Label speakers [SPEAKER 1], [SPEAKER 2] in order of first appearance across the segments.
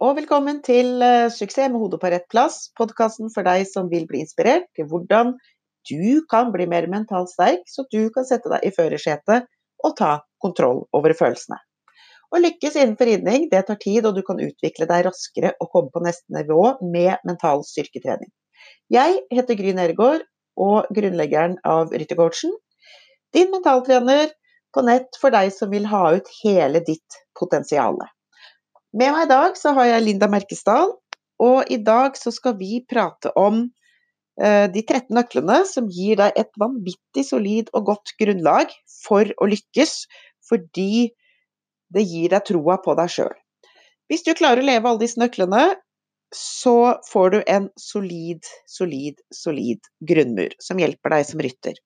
[SPEAKER 1] og velkommen til uh, Suksess med hodet på rett plass, podkasten for deg som vil bli inspirert til hvordan du kan bli mer mentalt sterk, så du kan sette deg i førersetet og ta kontroll over følelsene. Å lykkes innenfor ridning det tar tid, og du kan utvikle deg raskere og komme på neste nivå med mental styrketrening. Jeg heter Gry Nergård og grunnleggeren av Ryttercoachen. Din mentaltrener på nett for deg som vil ha ut hele ditt potensial. Med meg i dag så har jeg Linda Merkesdal, og i dag så skal vi prate om eh, de 13 nøklene som gir deg et vanvittig solid og godt grunnlag for å lykkes, fordi det gir deg troa på deg sjøl. Hvis du klarer å leve alle disse nøklene, så får du en solid, solid, solid grunnmur som hjelper deg som rytter.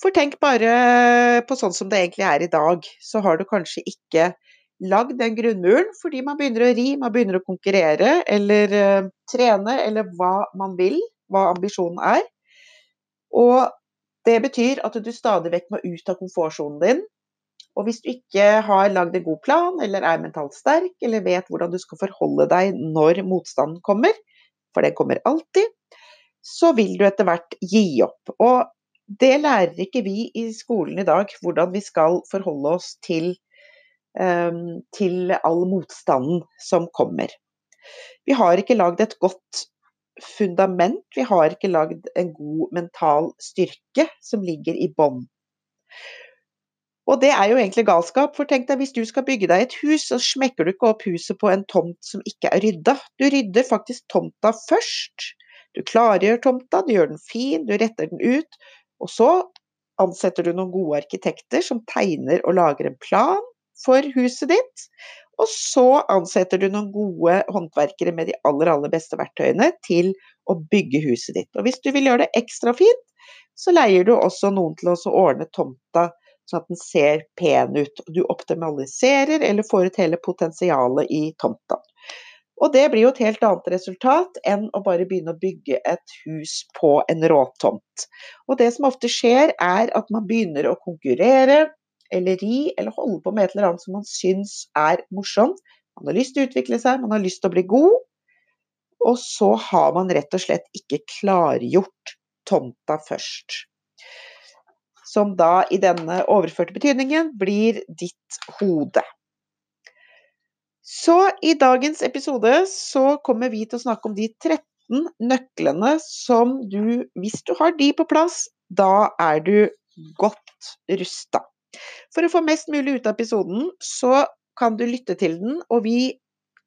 [SPEAKER 1] For tenk bare på sånn som det egentlig er i dag, så har du kanskje ikke lagd den grunnmuren fordi man begynner å ri, man begynner å konkurrere eller uh, trene, eller hva man vil, hva ambisjonen er. Og det betyr at du stadig vekk må ut av komfortsonen din. Og hvis du ikke har lagd en god plan, eller er mentalt sterk, eller vet hvordan du skal forholde deg når motstanden kommer, for den kommer alltid, så vil du etter hvert gi opp. Og det lærer ikke vi i skolen i dag, hvordan vi skal forholde oss til til all motstanden som kommer. Vi har ikke lagd et godt fundament, vi har ikke lagd en god mental styrke som ligger i bånn. Og det er jo egentlig galskap, for tenk deg hvis du skal bygge deg et hus, så smekker du ikke opp huset på en tomt som ikke er rydda. Du rydder faktisk tomta først. Du klargjør tomta, du gjør den fin, du retter den ut. Og så ansetter du noen gode arkitekter som tegner og lager en plan for huset ditt. Og så ansetter du noen gode håndverkere med de aller, aller beste verktøyene til å bygge huset ditt. Og hvis du vil gjøre det ekstra fint, så leier du også noen til å ordne tomta sånn at den ser pen ut. Du optimaliserer eller får ut hele potensialet i tomta. Og det blir jo et helt annet resultat enn å bare begynne å bygge et hus på en råtomt. Og det som ofte skjer, er at man begynner å konkurrere, eller ri, eller holde på med et eller annet som man syns er morsomt. Man har lyst til å utvikle seg, man har lyst til å bli god. Og så har man rett og slett ikke klargjort tomta først. Som da i denne overførte betydningen blir ditt hode. Så i dagens episode så kommer vi til å snakke om de 13 nøklene som du, hvis du har de på plass, da er du godt rusta. For å få mest mulig ut av episoden, så kan du lytte til den, og vi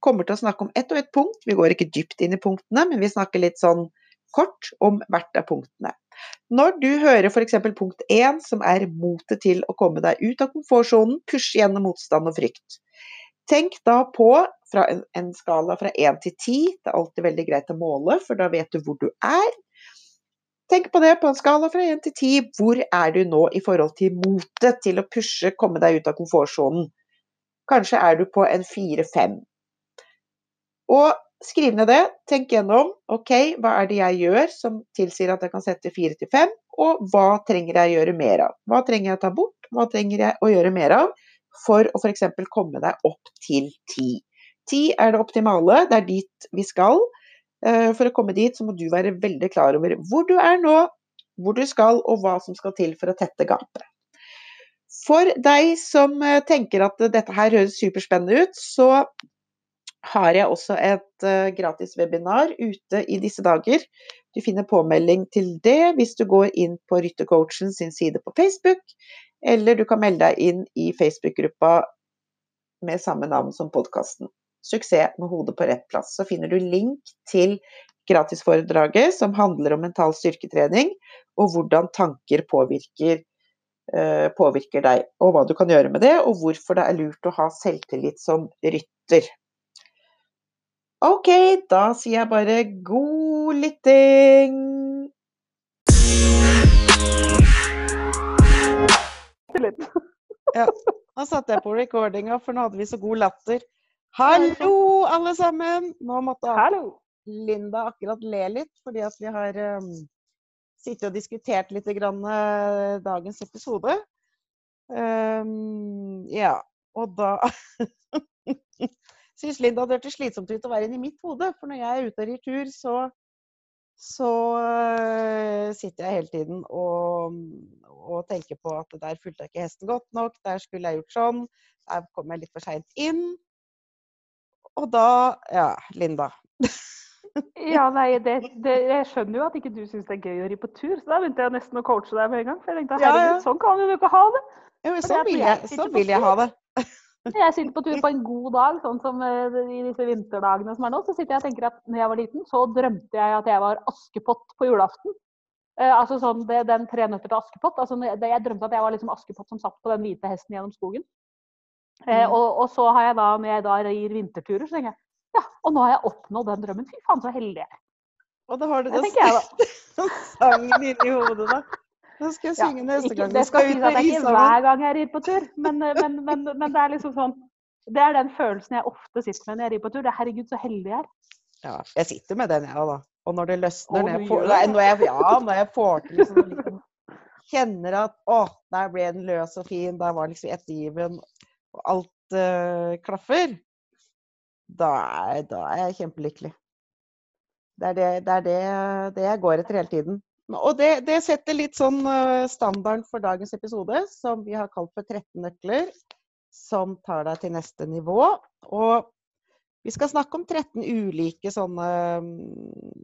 [SPEAKER 1] kommer til å snakke om ett og ett punkt. Vi går ikke dypt inn i punktene, men vi snakker litt sånn kort om hvert av punktene. Når du hører f.eks. punkt 1, som er motet til å komme deg ut av komfortsonen, pushe gjennom motstand og frykt. Tenk da på fra en, skala fra 1 til 10, det er alltid veldig greit å måle, for da vet du hvor du er. Tenk på det på en skala fra 1 til 10. Hvor er du nå i forhold til motet til å pushe, komme deg ut av komfortsonen? Kanskje er du på en 4-5. Og skriv ned det. Tenk gjennom. Ok, hva er det jeg gjør som tilsier at jeg kan sette 4 til 5? Og hva trenger jeg å gjøre mer av? Hva trenger jeg å ta bort? Hva trenger jeg å gjøre mer av for å f.eks. komme deg opp til 10? 10 er det optimale, det er dit vi skal. Eh, for å komme dit så må du være veldig klar over hvor du er nå, hvor du skal og hva som skal til for å tette gapet. For deg som eh, tenker at dette her høres superspennende ut, så har jeg også et uh, gratis webinar ute i disse dager. Du finner påmelding til det hvis du går inn på Ryttercoachen sin side på Facebook, eller du kan melde deg inn i Facebook-gruppa med samme navn som podkasten. 'Suksess med hodet på rett plass'. Så finner du link til gratisforedraget som handler om mental styrketrening, og hvordan tanker påvirker, eh, påvirker deg, og hva du kan gjøre med det, og hvorfor det er lurt å ha selvtillit som rytter. Ok, da sier jeg bare god lytting! Ja, nå satte jeg på recordinga, for nå hadde vi så god latter. Hallo, alle sammen! Nå måtte Linda akkurat le litt, fordi at vi har um, sittet og diskutert litt grann, uh, dagens episode. Um, ja, og da syns Linda det hørtes slitsomt ut å være inni mitt hode. For når jeg er ute og rir tur, så, så sitter jeg hele tiden og, og, tenker på at der fulgte jeg ikke hesten godt nok, der skulle jeg gjort sånn, der kom jeg litt for seint inn. Og da Ja, Linda.
[SPEAKER 2] ja, nei, det, det, jeg skjønner jo at ikke du syns det er gøy å ri på tur, så da begynte jeg nesten å coache deg med en gang. For jeg tenkte herregud, ja, ja. sånn kan du jo ikke ha det.
[SPEAKER 1] Ja, men sånn vil jeg, så vil jeg ha det.
[SPEAKER 2] Jeg sitter på tur på en god dag, sånn som eh, i disse vinterdagene som er nå. Så sitter jeg og tenker at når jeg var liten, så drømte jeg at jeg var Askepott på julaften. Eh, altså sånn, det, Den tre nøtter til Askepott. Altså, jeg drømte at jeg var liksom Askepott som satt på den hvite hesten gjennom skogen. Eh, mm. og, og, så har jeg da, når jeg da rir vinterturer, så tenker jeg ja, og nå har jeg oppnådd den drømmen. Fy faen, så heldig jeg er.
[SPEAKER 1] Og da har du den sangen inni hodet, da. Nå skal jeg synge ja, neste gang.
[SPEAKER 2] Det skal ut med ikke hver gang jeg rir på tur, men, eh, men, men, men, det er liksom sånn Det er den følelsen jeg ofte sitter med når jeg rir på tur. Det er herregud, så heldig jeg er.
[SPEAKER 1] Ja, jeg sitter med den, jeg òg, da. Og når det løsner, oh, ned på, nei, når jeg, ja, når jeg får til liksom, liksom, Kjenner at å, der ble den løs og fin, der var liksom ettergiven, alt uh, klaffer da er, da er, jeg kjempelykkelig. Det er, det, det er det, det, jeg går etter hele tiden. Og det, det, setter litt sånn eh, standarden for dagens episode, som vi har kalt for 13 nøkler, som tar deg til neste nivå. Og vi skal snakke om 13 ulike sånne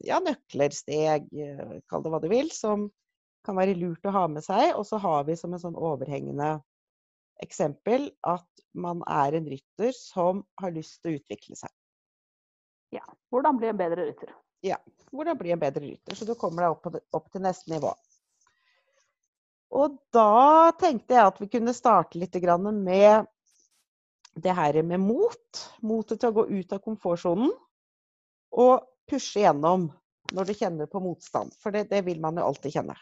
[SPEAKER 1] ja, nøkler, steg, eh, kall det hva du vil, som kan være lurt å ha med seg. Og så har vi som en sånn overhengende eksempel at man er en rytter som har lyst til å utvikle seg.
[SPEAKER 2] Ja. Hvordan bli en bedre rytter?
[SPEAKER 1] Ja. Hvordan bli en bedre rytter. Så du kommer deg opp, opp, til neste nivå. Og da tenkte jeg at vi kunne starte litt med det her med mot. Motet til å gå ut av komfortsonen. Og pushe gjennom når du kjenner på motstand. For det, det vil man jo alltid kjenne.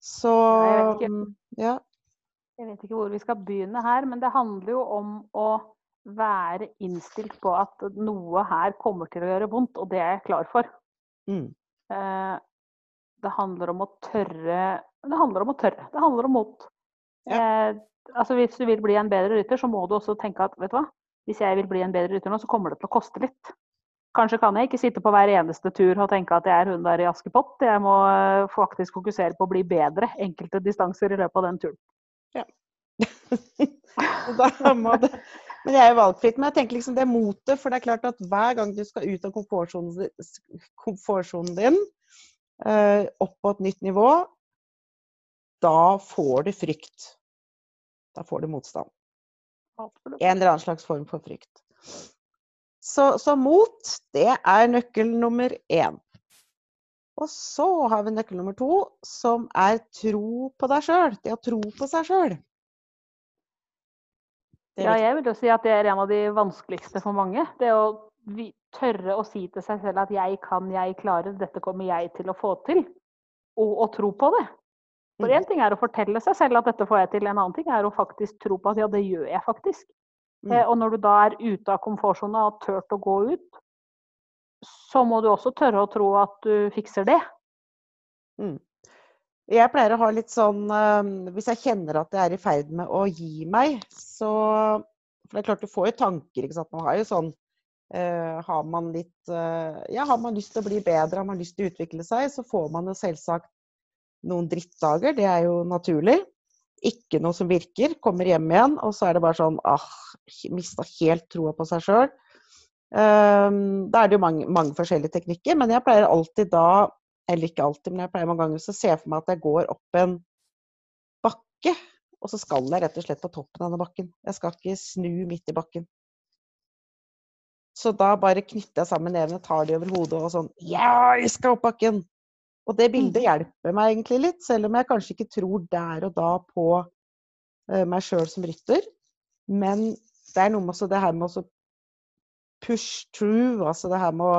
[SPEAKER 1] Så ja.
[SPEAKER 2] Jeg vet ikke hvor vi skal begynne her, men det handler jo om å være innstilt på at noe her kommer til å gjøre vondt, og det er jeg klar for. Mm. Eh, det handler om å tørre Det handler om å tørre. Det handler om mot. Ja. Eh, altså Hvis du vil bli en bedre rytter, så må du også tenke at vet du hva, hvis jeg vil bli en bedre rytter nå, så kommer det til å koste litt. Kanskje kan jeg ikke sitte på hver eneste tur og tenke at jeg er hun der i Askepott. Jeg må eh, faktisk fokusere på å bli bedre enkelte distanser i løpet av den turen. Ja.
[SPEAKER 1] det, men det er jo valgfritt. Men jeg tenker liksom det motet, for det er klart at hver gang du skal ut av komfortsonen, din, uh, opp på et nytt nivå, da får du frykt. Da får du motstand. En eller annen slags form for frykt. Så, så mot, det er nøkkel nummer én. Og så har vi nøkkel nummer to, som er tro på deg sjøl. Det å tro på seg sjøl.
[SPEAKER 2] Ja, jeg vil jo si at det er en av de vanskeligste for mange. Det å tørre å si til seg selv at 'jeg kan, jeg klarer, dette kommer jeg til å få til'. Og, å tro på det. For én mm. ting er å fortelle seg selv at dette får jeg til, en annen ting er å faktisk tro på at ja, det gjør jeg faktisk. Mm. Eh, og når du da er ute av komfortsona og har turt å gå ut, så må du også tørre å tro at du fikser det.
[SPEAKER 1] Mm. Jeg pleier å ha litt sånn um, Hvis jeg kjenner at jeg er i ferd med å gi meg, så For det er klart du får jo tanker, ikke sant. Man har jo sånn uh, Har man litt uh, Ja, har man lyst til å bli bedre, har man lyst til å utvikle seg, så får man jo selvsagt noen drittdager. Det er jo naturlig. Ikke noe som virker. Kommer hjem igjen, og så er det bare sånn ah, Mista helt troa på seg sjøl. Um, da er det jo mange, mange, forskjellige teknikker, men jeg pleier alltid da Eller ikke alltid, men jeg pleier mange ganger å se for meg at jeg går opp en bakke, og så skal jeg rett og slett på toppen av denne bakken. Jeg skal ikke snu midt i bakken. Så da bare knytter jeg sammen nevene, tar de over hodet og sånn Ja, jeg skal opp bakken! Og det bildet mm. hjelper meg egentlig litt, selv om jeg kanskje ikke tror der og da på uh, meg sjøl som rytter. Men det er noe med det her med å push through, altså det her med å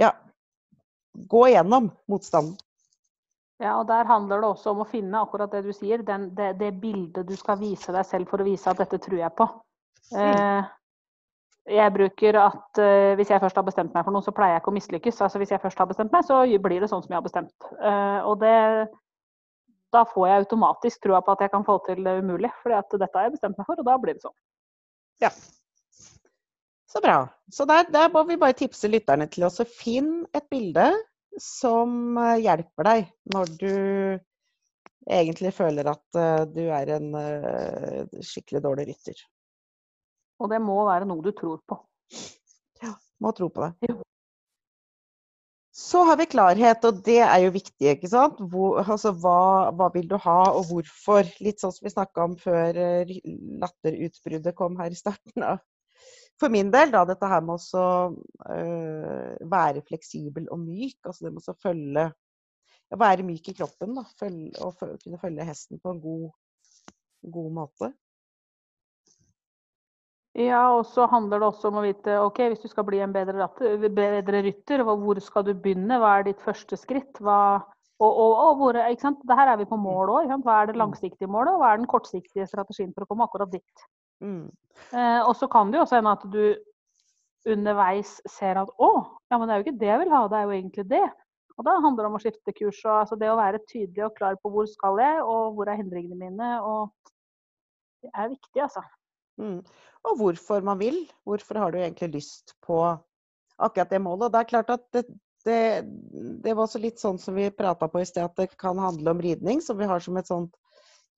[SPEAKER 1] ja, gå gjennom motstanden.
[SPEAKER 2] Ja, og der handler det også om å finne akkurat det du sier, den, det, det, bildet du skal vise deg selv for å vise at dette tror jeg på. Mm. Eh, jeg bruker at eh, hvis jeg først har bestemt meg for noe, så pleier jeg ikke å mislykkes. Altså Hvis jeg først har bestemt meg, så blir det sånn som jeg har bestemt. Eh, og det, da får jeg automatisk troa på at jeg kan få til det umulig. fordi at dette har jeg bestemt meg for, og da blir det sånn.
[SPEAKER 1] Ja, Så bra. Så der, der, må vi bare tipse lytterne til å finne et bilde som eh, hjelper deg når du egentlig føler at uh, du er en uh, skikkelig dårlig rytter.
[SPEAKER 2] Og det må være noe du tror på.
[SPEAKER 1] Ja, må tro på det. Jo. Så har vi klarhet, og det er jo viktig. ikke sant? Hvor, altså, hva, hva, vil du ha, og hvorfor? Litt sånn som vi snakka om før latterutbruddet kom her i starten av for min del, da, dette her med å øh, være fleksibel og myk. Altså det med å følge Være myk i kroppen da, følge, og kunne følge hesten på en god, god måte.
[SPEAKER 2] Ja, og så handler det også om å vite ok, hvis du skal bli en bedre, bedre rytter, hvor skal du begynne? Hva er ditt første skritt? Hva, og, og, og hvor, ikke sant? Der er vi på mål òg. Hva er det mm. langsiktige målet, og hva er den kortsiktige strategien for å komme akkurat dit? Mm. Eh, og så kan det jo også hende at du underveis ser at å, ja, men det er jo ikke det jeg vil ha, det er jo egentlig det. Og da handler det om å skifte kurs. og altså Det å være tydelig og klar på hvor skal jeg, og hvor er hindringene mine. og Det er viktig, altså.
[SPEAKER 1] Mm. Og hvorfor man vil. Hvorfor har du egentlig lyst på akkurat det målet. Det er klart at det, det, det var også litt sånn som vi prata på i sted, at det kan handle om ridning, som vi har som et sånt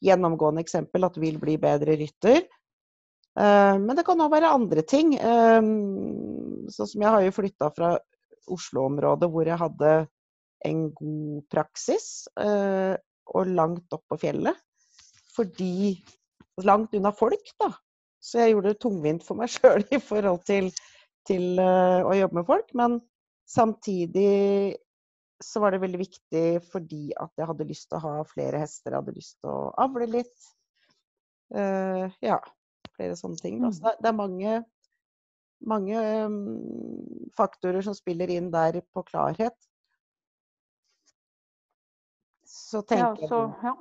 [SPEAKER 1] gjennomgående eksempel, at du vil bli bedre rytter. Eh, men det kan òg være andre ting. Eh, sånn som jeg har jo flytta fra Oslo-området hvor jeg hadde en god praksis, eh, og langt opp på fjellet. Fordi Langt unna folk, da. Så jeg gjorde det tungvint for meg sjøl i forhold til, til å jobbe med folk. Men samtidig så var det veldig viktig fordi at jeg hadde lyst til å ha flere hester. Jeg hadde lyst til å avle litt. Uh, ja flere sånne ting. Mm. Så det er mange, mange um, faktorer som spiller inn der på klarhet. Så tenker ja, så, ja.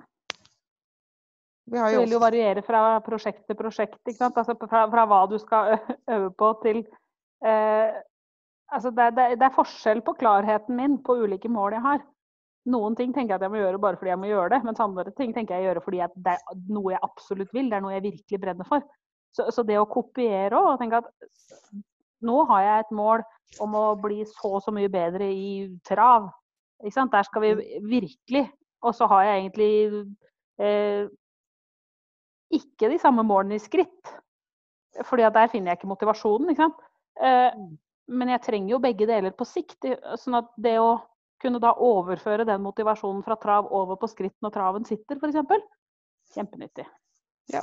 [SPEAKER 2] Det vil jo variere fra prosjekt til prosjekt. Altså fra, fra, hva du skal øve på til eh, altså det, det, det, er forskjell på klarheten min på ulike mål jeg har. Noen ting tenker jeg at jeg må gjøre bare fordi jeg må gjøre det, mens andre ting tenker jeg å gjøre fordi det er noe jeg absolutt vil. Det er noe jeg virkelig brenner for. Så, så det å kopiere og tenke at nå har jeg et mål om å bli så og så mye bedre i trav. Ikke sant? Der skal vi mm. virkelig. Og så har jeg egentlig eh, ikke de samme målene i skritt. Fordi at der finner jeg ikke motivasjonen. Ikke eh, mm. men jeg trenger jo begge deler på sikt. sånn at det å kunne da overføre den motivasjonen fra trav over på skritt når traven sitter, f.eks. Kjempenyttig.
[SPEAKER 1] Ja.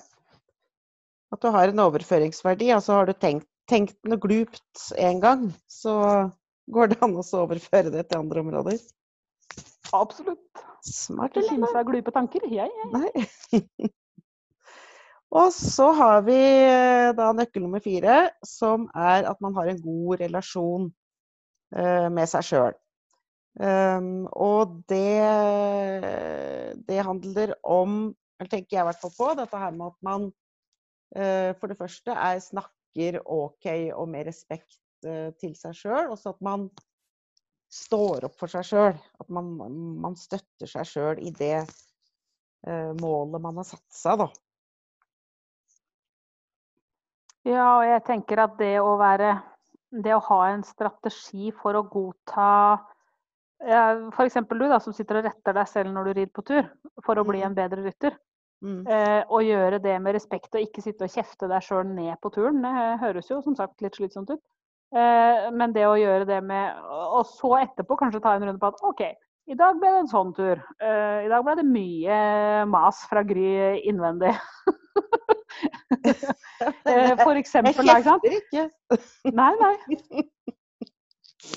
[SPEAKER 1] At du har en overføringsverdi. Altså har du tenkt, tenkt noe glupt en gang, så går det an å overføre det til andre områder.
[SPEAKER 2] Absolutt.
[SPEAKER 1] Smart,
[SPEAKER 2] eller? Finnes det glupe tanker? Jeg, jeg.
[SPEAKER 1] Nei. Og så har vi eh, da nøkkel nummer fire, som er at man har en god relasjon uh, med seg sjøl. Um, ehm, og det, det handler om, eller tenker jeg i hvert fall på, dette her med at man for det første er snakker OK og med respekt eh, til seg sjøl. Og så at man står opp for seg sjøl. At man, man, støtter seg sjøl i det eh, målet man har satt seg, da.
[SPEAKER 2] Ja, og jeg tenker at det å være Det å ha en strategi for å godta ja, F.eks. du da, som sitter og retter deg selv når du rir på tur, for å bli mm. en bedre rytter. Mm. Eh, og gjøre det med respekt og ikke sitte og kjefte deg sjøl ned på turen. Det høres jo som sagt litt slitsomt ut. Eh, men det å gjøre det med Og så etterpå kanskje ta en runde på at OK, i dag ble det en sånn tur. Eh, I dag ble det mye mas fra Gry innvendig. Eh, for eksempel,
[SPEAKER 1] Jeg kjefter ikke.
[SPEAKER 2] Nei, nei.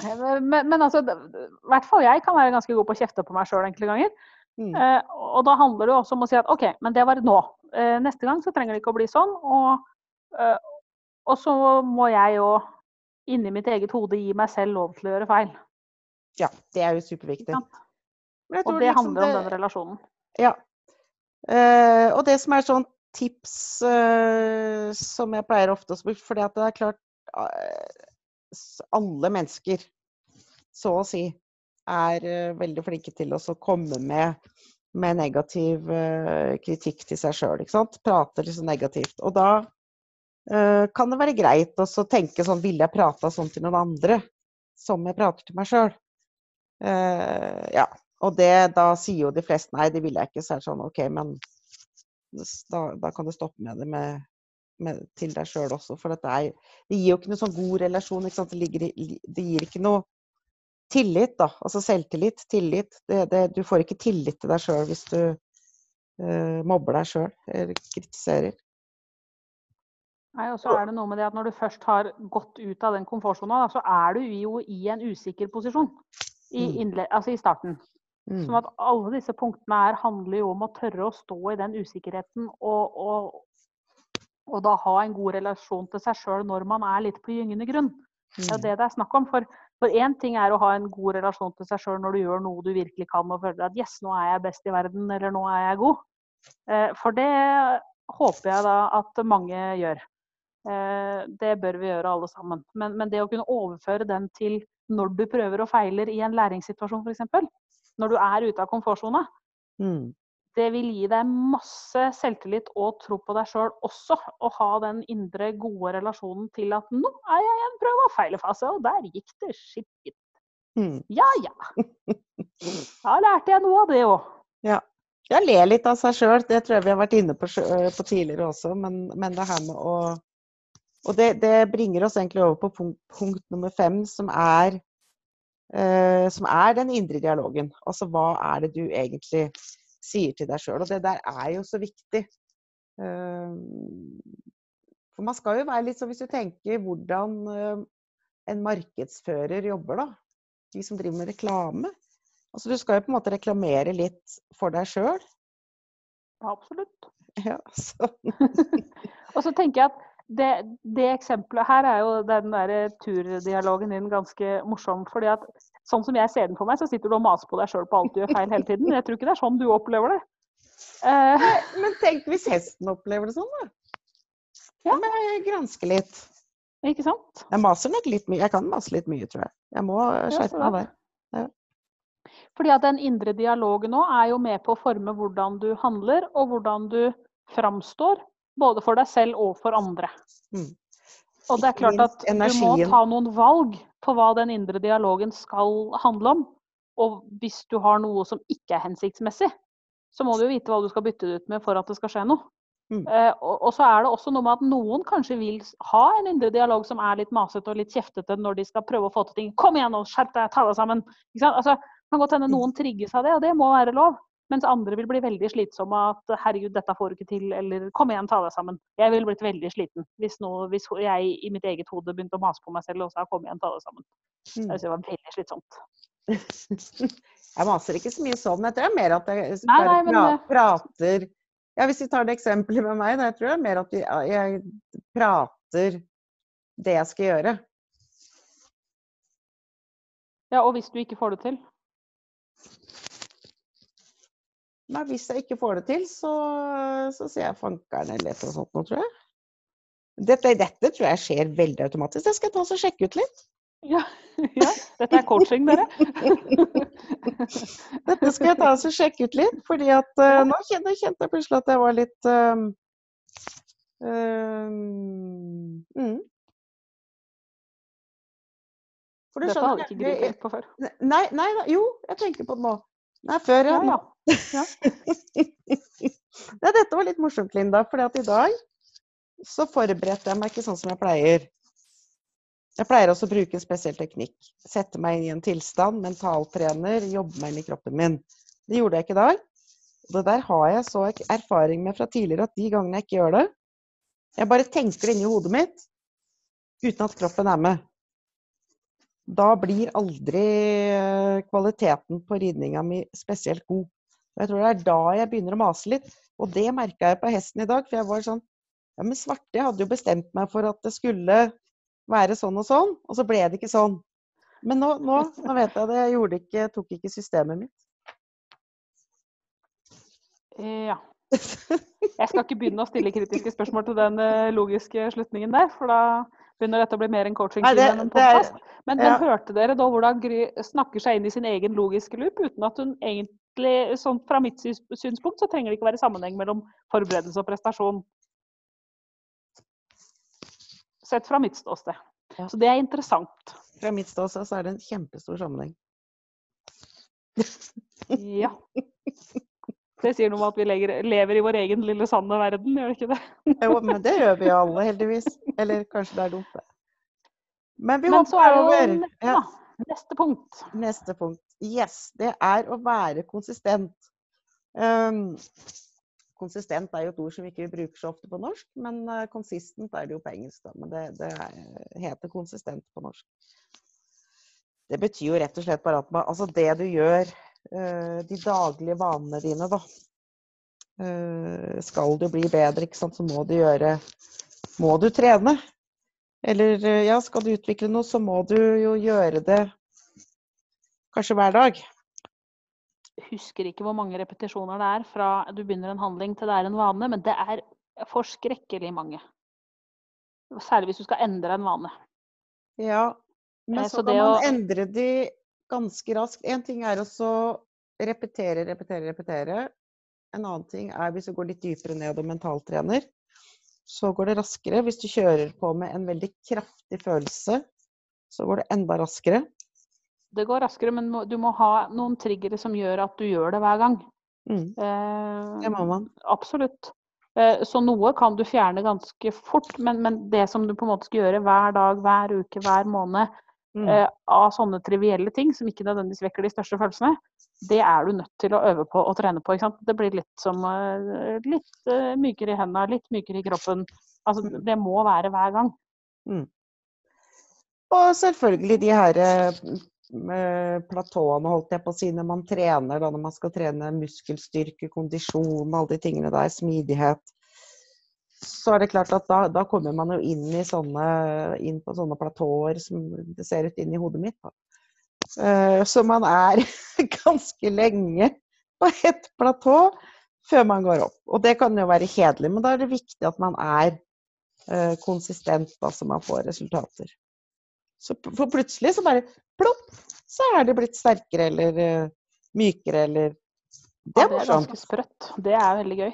[SPEAKER 2] Eh, men, men altså, i hvert fall jeg kan være ganske god på å kjefte på meg sjøl enkelte ganger. Mm. Eh, og da handler det også om å si at OK, men det var nå. Eh, neste gang så trenger det ikke å bli sånn. Og, eh, og så må jeg jo inni mitt eget hode gi meg selv lov til å gjøre feil.
[SPEAKER 1] Ja, det er jo superviktig.
[SPEAKER 2] Og det liksom handler det... om den relasjonen.
[SPEAKER 1] Ja. Eh, og det som er sånn tips eh, som jeg pleier ofte å spørre, for det er klart uh, Alle mennesker, så å si, er uh, veldig flinke til å komme med, med negativ uh, kritikk til seg sjøl. Prater liksom negativt. Og da uh, kan det være greit å tenke sånn Ville jeg prata sånn til noen andre som jeg prater til meg sjøl? Uh, ja. Og det, da sier jo de fleste nei, det vil jeg ikke. Så er det sånn OK, men da, da kan du stoppe med det med, med, til deg sjøl også. For er, det, gir jo ikke noe sånn god relasjon. Det, ligger, det, gir ikke noe tillit, da. Altså selvtillit, tillit. du får ikke tillit til deg sjøl hvis du uh, mobber deg sjøl eller kritiserer.
[SPEAKER 2] Nei, og så er det noe med det at Når du først har gått ut av den komfortsona, så er du jo i en usikker posisjon i, innle, altså i starten. Mm. Sånn at alle disse punktene her handler jo om å tørre å stå i den usikkerheten og, og, og da ha en god relasjon til seg sjøl når man er litt på gyngende grunn. Det er jo det det er snakk om. For én ting er å ha en god relasjon til seg sjøl når du gjør noe du virkelig kan og føler at yes, nå er jeg best i verden, eller nå er jeg god. Eh, for det håper jeg da at mange gjør. Eh, det bør vi gjøre alle sammen. Men, men det å kunne overføre den til når du prøver og feiler i en læringssituasjon f.eks når du er ute av komfortsona. Mm. Det vil gi deg masse selvtillit og tro på deg sjøl også. Å ha den indre, gode relasjonen til at nå er jeg i en prøve- og feilefase, og der gikk det skikkelig. Mm. Ja ja. Da lærte jeg noe av det òg.
[SPEAKER 1] Ja. Ja, le litt av seg sjøl, det tror jeg vi har vært inne på, på tidligere også. Men, men, det her med å Og det, det, bringer oss egentlig over på punkt, punkt nummer fem, som er eh, som er den indre dialogen. Altså hva er det du egentlig sier til deg sjøl? Og det der er jo så viktig. Eh, for man skal jo være litt sånn, hvis du tenker hvordan eh, en markedsfører jobber, da. De som driver med reklame. Altså du skal jo på en måte reklamere litt for deg sjøl.
[SPEAKER 2] Absolutt.
[SPEAKER 1] Ja, så.
[SPEAKER 2] og så tenker jeg at det, det, eksempelet her er jo den der turdialogen din ganske morsom. fordi at sånn som jeg ser den for meg, så sitter du og maser på deg sjøl på alt du gjør feil hele tiden. Jeg tror ikke det er sånn du opplever det.
[SPEAKER 1] Uh, men tenk hvis hesten opplever det sånn, da. Ja. Men jeg granske litt.
[SPEAKER 2] Ikke sant?
[SPEAKER 1] Jeg maser nok litt mye. Jeg kan mase litt mye, tror jeg. Jeg må skjerpe meg der. Ja.
[SPEAKER 2] Fordi at den indre dialogen nå er jo med på å forme hvordan du handler, og hvordan du framstår både for deg selv og for andre. Mm. Og det er klart at du må ta noen valg på hva den indre dialogen skal handle om. Og hvis du har noe som ikke er hensiktsmessig, så må du jo vite hva du skal bytte det ut med for at det skal skje noe. Mm. Eh, og, og, så er det også noe med at noen kanskje vil ha en indre dialog som er litt masete og litt kjeftete når de skal prøve å få til ting. Kom igjen nå, skjerp deg, ta deg sammen. Altså, det kan godt hende mm. noen trigges av det, og det må være lov. Mens andre vil bli veldig slitsomme av at 'herregud, dette får du ikke til', eller 'kom igjen, ta deg sammen'. Jeg ville blitt veldig sliten hvis, noe, hvis, jeg i mitt eget hode begynte å mase på meg selv og sa 'kom igjen, ta deg sammen'. Mm. Det var veldig slitsomt.
[SPEAKER 1] jeg maser ikke så mye sånn. Jeg tror det er mer at jeg nei, nei, men... prater ja, Hvis vi tar det eksempelet med meg, da, jeg tror det er mer at jeg prater det jeg skal gjøre.
[SPEAKER 2] Ja, og hvis du ikke får det til?
[SPEAKER 1] Men hvis jeg ikke får det til, så, så sier jeg fankeren eller annet sånt noe, tror jeg. Dette, dette, tror jeg skjer veldig automatisk. Det skal jeg ta og sjekke ut litt.
[SPEAKER 2] Ja, ja. Dette er coaching, dere.
[SPEAKER 1] dette skal jeg ta og sjekke ut litt, fordi at uh, nå kjente, kjente, jeg plutselig at jeg var litt uh, uh, mm.
[SPEAKER 2] Dette hadde ikke Gry tenkt på før.
[SPEAKER 1] Nei, nei, jo, jeg tenker på det nå. Nei, før, ja. ja, ja. ja. dette var litt morsomt, Linda. For i dag så forberedte jeg meg ikke sånn som jeg pleier. Jeg pleier også å bruke en spesiell teknikk. Sette meg inn i en tilstand, mentaltrener, jobbe meg inn i kroppen min. Det gjorde jeg ikke i dag. Det der har jeg så erfaring med fra tidligere at de gangene jeg ikke gjør det Jeg bare tenker det inni hodet mitt uten at kroppen er med da blir aldri eh, kvaliteten på ridninga mi spesielt god. Jeg tror det er da jeg begynner å mase litt. Og det merka jeg på hesten i dag. For jeg var sånn Ja, men svarte, jeg hadde jo bestemt meg for at det skulle være sånn og sånn, og så ble det ikke sånn. Men nå, nå, nå vet jeg det. Jeg gjorde ikke, tok ikke systemet mitt.
[SPEAKER 2] Ja. Jeg skal ikke begynne å stille kritiske spørsmål til den eh, logiske slutningen der, for da begynner dette å bli mer en coaching enn en podkast. Men, ja. men, hørte dere da hvordan Gry snakker seg inn i sin egen logiske loop, uten at hun egentlig sånn Fra mitt synspunkt så trenger det ikke være sammenheng mellom forberedelse og prestasjon. Sett fra mitt ståsted. Ja. Så det er interessant.
[SPEAKER 1] Fra mitt ståsted så er det en kjempestor sammenheng.
[SPEAKER 2] ja. Det sier noe om at vi lever i vår egen lille sanne verden, gjør det ikke det?
[SPEAKER 1] jo, men det gjør vi alle, heldigvis. Eller kanskje det er dumt, det. Men vi hopper over.
[SPEAKER 2] Ja. Neste punkt.
[SPEAKER 1] Neste punkt. Yes. Det er å være konsistent. Um, konsistent er jo et ord som vi ikke bruker så ofte på norsk, men uh, consistent er det jo på engelsk. Da. Men det, det heter konsistent på norsk. Det betyr jo rett og slett bare at man, altså det du gjør, uh, de daglige vanene dine, da. Uh, skal du bli bedre, ikke sant, så må du gjøre Må du trene. Eller ja, skal du utvikle noe, så må du jo gjøre det kanskje hver dag
[SPEAKER 2] husker ikke hvor mange repetisjoner det er fra du begynner en handling til det er en vane, men det er forskrekkelig mange. Særlig hvis du skal endre en vane.
[SPEAKER 1] Ja, men eh, så, så kan man å... endre de ganske raskt. Én ting er å repetere, repetere, repetere. En annen ting er hvis du går litt dypere ned og mentaltrener. Så går det raskere. Hvis du kjører på med en veldig kraftig følelse, så går det enda raskere.
[SPEAKER 2] Det går raskere, men du må ha noen triggere som gjør at du gjør det hver gang.
[SPEAKER 1] Mm. Eh, det må man.
[SPEAKER 2] Absolutt. Eh, så noe kan du fjerne ganske fort, men, men, det som du på en måte skal gjøre hver dag, hver uke, hver måned, mm. eh, av sånne trivielle ting som ikke nødvendigvis vekker de største følelsene, det er du nødt til å øve på og trene på. Det blir litt som uh, litt uh, mykere i hendene, litt mykere i kroppen. Altså, mm. det må være hver gang.
[SPEAKER 1] Mm. Og selvfølgelig de her platåene, holdt jeg på å si, når man trener, da, når man skal trene muskelstyrke, kondisjon, alle de tingene der, smidighet, så er det klart at da, da kommer man jo inn, sånne, inn på sånne platåer som det ser ut inn i hodet mitt. Da. så man er ganske lenge på ett platå før man går opp. Og det kan jo være kjedelig, men da er det viktig at man er uh, konsistent, så man får resultater. Så for plutselig så bare plopp, så er det blitt sterkere eller uh, mykere eller
[SPEAKER 2] Det er morsomt. Ja, det er ganske sprøtt. Det er veldig gøy.